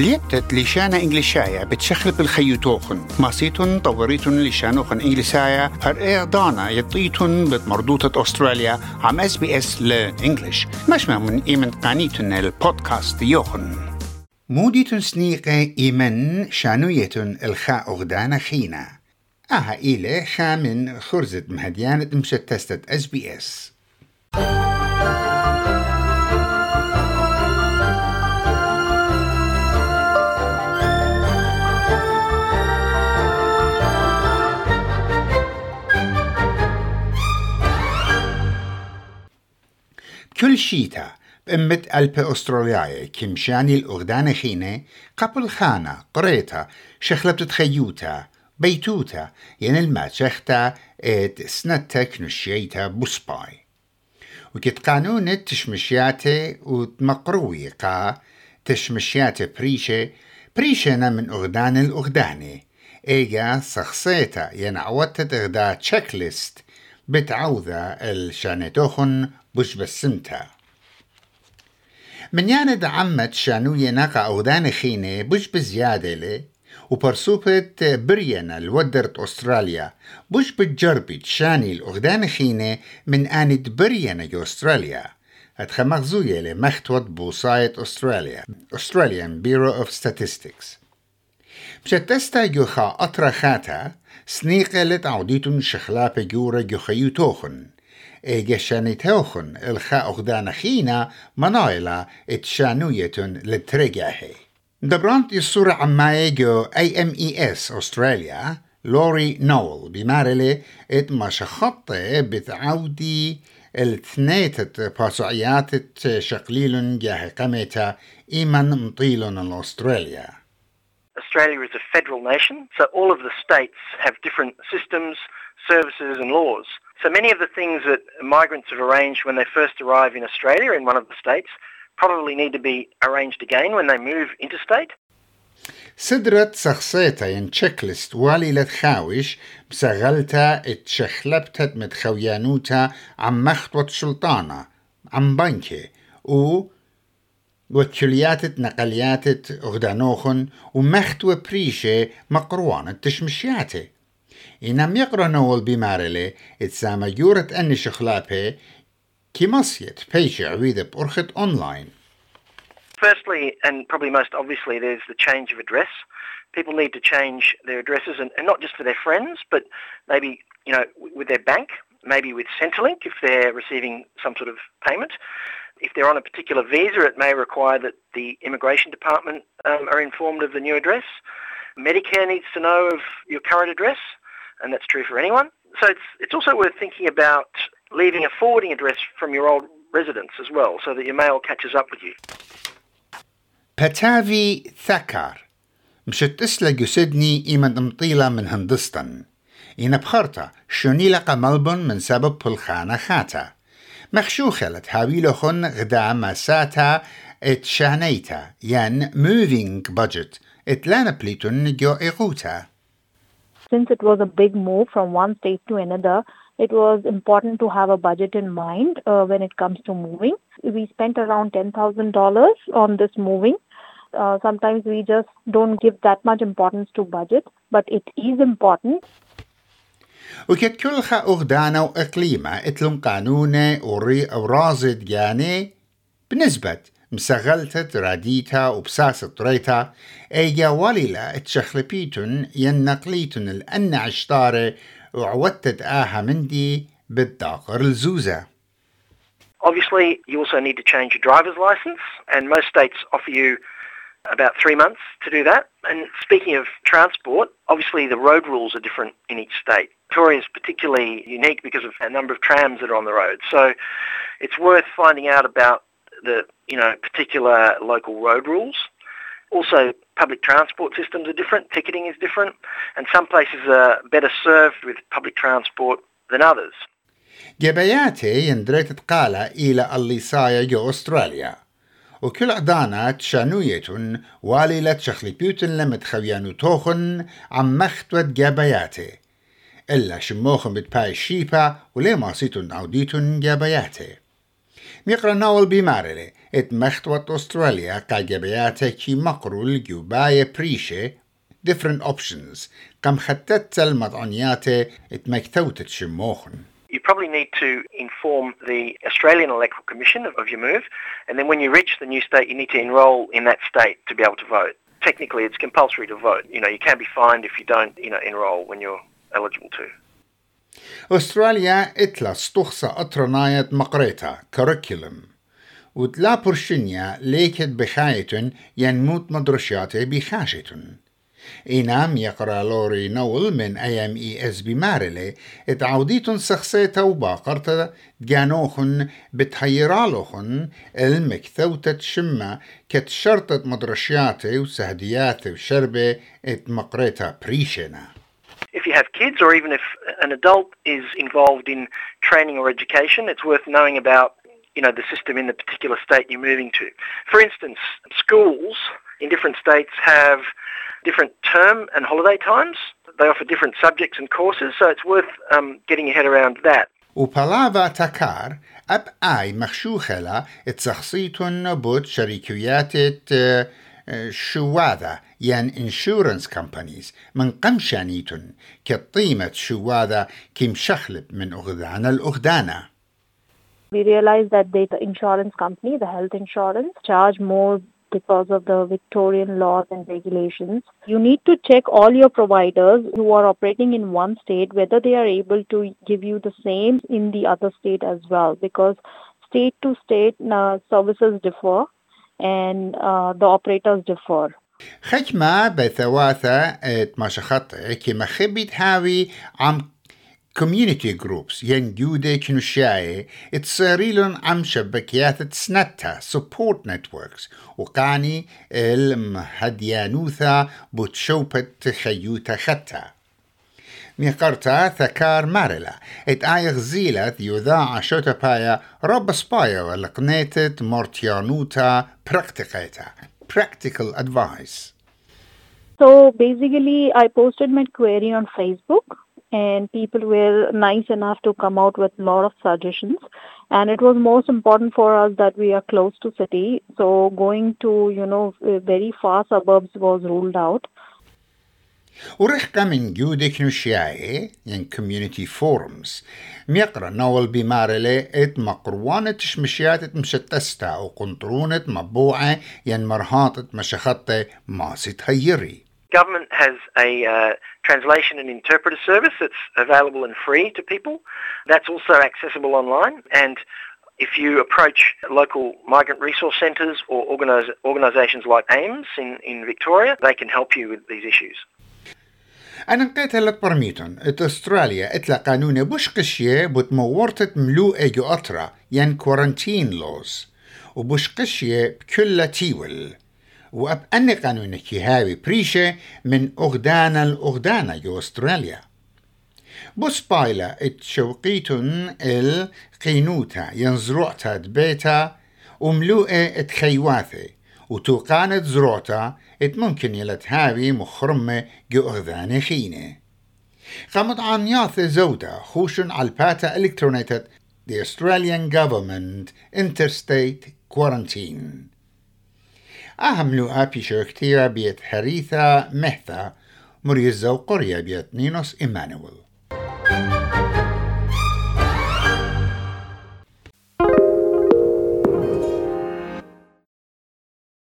ليبتت لشانا إنجليشايا بتشخلب الخيوتوخن ماسيتون طوريتون لشانوخن إنجليسايا. هر دانا يطيتون بمردوطة أستراليا. عم اس بي اس لإنجليش مش من إيمن قانيتون البودكاست يوخن. موديتون سنيقة إيمن شانويتون الخاء أغدانا خينا. أها إيلي خامن خرزت مهديانة مشتستة اس بي اس كل شيتا بأمت ألب أسترالياي كمشاني الأغدان خينة قبل خانة قريتا شخلبت تخيوتا بيتوتا ين المات شختا ات سنتا كنشيتا بوسباي وكت قانون تشمشياتي وتمقروي قا تشمشياتي بريشة بريشة من أغدان الأغداني إيجا سخصيتا ين عودت إغدا تشيك ليست بتعوذا الشانتوخن بش بسمتا. من ياند عمت شانو يناقا أودان خينة بش بزيادة لي وبرسوبت برينا الودرت أستراليا بش بتجربت شاني الأغدان خينة من آند برينا جو أستراليا أتخمغزوية لمختوط بوصاية أستراليا Australian Bureau of Statistics. بشتستا جوخا أطرا خاتا سنيقة لتعوديتون شخلاب جورا جوخيو توخن إيجشاني توخن الخا أغدان خينا منايلا اتشانويتون لترجاهي دبرانت الصورة عما يجو أي أم إي إس أستراليا لوري نول بمارلي ات ما شخطه بتعودي التنيت باسعيات شقليل جاه قميتا ايمن مطيل الاستراليا Australia is a federal nation, so all of the states have different systems, services, and laws. So many of the things that migrants have arranged when they first arrive in Australia in one of the states probably need to be arranged again when they move interstate. سدرت سخصيتا ين تشيكلست والي لتخاوش بسغلتا اتشخلبتت متخويانوتا عم مخطوط سلطانة عم بنكي و Firstly, and probably most obviously, there's the change of address. People need to change their addresses, and, and not just for their friends, but maybe you know with their bank, maybe with Centrelink if they're receiving some sort of payment If they're on a particular visa, it may require that the immigration department um, are informed of the new address. Medicare needs to know of your current address, and that's true for anyone. So it's, it's also worth thinking about leaving a forwarding address from your old residence as well, so that your mail catches up with you. بتافي ثكر مشت اسلا سيدني إيمن مطيلة من هندستان إن بخرطة شوني لقى ملبون من سبب بلخانة خاتا مخشوخلت هاويلوخن غدا مساتا ات شانيتا ين moving budget ات لانا بليتون جو إغوتا Since it was a big move from one state to another, it was important to have a budget in mind uh, when it comes to moving. We spent around $10,000 on this moving. Uh, sometimes we just don't give that much importance to budget, but it is important. وكت كلها أغدانا وإقليمة اتلم قانونة وري أو رازد جاني بنسبة مسغلتت راديتا وبساسة ريتا ايجا وليلا اتشخلبيتن ينقليتن الأن عشتارة وعودتت آها مندي بالداقر الزوزة Obviously, you also need to change your driver's license, and most states offer you about three months to do that. And speaking of transport, obviously the road rules are different in each state. Victoria is particularly unique because of a number of trams that are on the road. So it's worth finding out about the you know particular local road rules. Also, public transport systems are different. Ticketing is different, and some places are better served with public transport than others. جبياتي يندريت تقالة إلى الليصايا جو أستراليا وكل عدانات شانويتون واليلة شخلبيوتن لمت خويانو توخن عم مختوت جابياتي إلا شموخن بتباي شيبا ولي ماسيتون عوديتون جابياتي ميقرا ناول بمارلي ات مختوت أستراليا قاجبياتا كي مقرو الجوباية بريشة different options كم خطت المضعنياتي ات مكتوتت شموخن you probably need to inform the Australian Electoral Commission of, of, your move, and then when you reach the new state, you need to enrol in that state to be able to vote. Technically, it's compulsory to vote. You know, you can be fined if you don't, you know, enrol when you're eligible to. أستراليا إتلا ستخصى أطرناية مقريتا كوريكولم وتلا برشنيا ليكت بخايتن ينموت مدرشاتي بخاشتن إنام يقرأ لوري نول من أي ام اي اس بمارلي اتعوديتن سخسيتا وباقرتا جانوخن بتحيرالوخن المكثوتة شمة كتشرطت مدرشياتي وسهدياتي وشربة اتمقريتا بريشنا If you have kids or even if an adult is involved in training or education, it's worth knowing about you know, the system in the particular state you're moving to. For instance, schools in different states have different term and holiday times. They offer different subjects and courses, so it's worth um, getting your head around that. وبالافا تكار اب اي مخشوخلا اتسخصيتون بوت شركيات شواذا ين انشورنس كمبانيز من قمشانيتون كطيمة شواذا كيم شخلب من أغذان الأغدانة We realized that the insurance company, the health insurance, charge more because of the Victorian laws and regulations. You need to check all your providers who are operating in one state whether they are able to give you the same in the other state as well because state to state uh, services differ And uh, the operators differ. خجمة بثواثة مشخط كما خبت هاوي عم community groups ين جودة كنوشاي تصيريلون عم شبكيات سنتا support networks. وقاني المهديانوثا بتشوبة خيوتا ختا. Mikarta Thakar Marila, et Ayach Zilat Yuda Ashotapaya Robaspaya Laknetet Mortianuta Praktiketa, practical advice. So basically, I posted my query on Facebook and people were nice enough to come out with a lot of suggestions. And it was most important for us that we are close to city. So going to you know very far suburbs was ruled out. ورحقة من جودك نشياعي ين كوميونيتي فورمز ميقرا نول بمارة لي ات مقروانة شمشيات مشتستا وقنطرونة مبوعة ين مرهاطة مشخطة ماسيت هيري government has a uh, translation and interpreter service that's available and free to people. That's also accessible online. And if you approach local migrant resource centres or organisations like AMES in, in Victoria, they can help you with these issues. أنا نقيت لك برميتون إت أستراليا اتلا قانون بوش قشية بتمورتت ملوء جو أطرا. ين كورنتين لوز وبوش قشية بكل تيول. وأب أني قانونك هاوي بريشة من أغدانا الأغدانا جو أستراليا. بوس بايلا اتشوقيتن القينوتا ينزروعتا دبيتا وملوءة اتخيواثي وتوقانت زروعتا ات ممكن يلتهاوي مخرمة جو أغذاني خينة. قامت عن ياث زودا خوشن على الباتا إلكترونيتد the Australian government interstate quarantine. أهم لو أبي شركتيرا بيت حريثة مهثا مريزة وقرية بيت نينوس إيمانويل.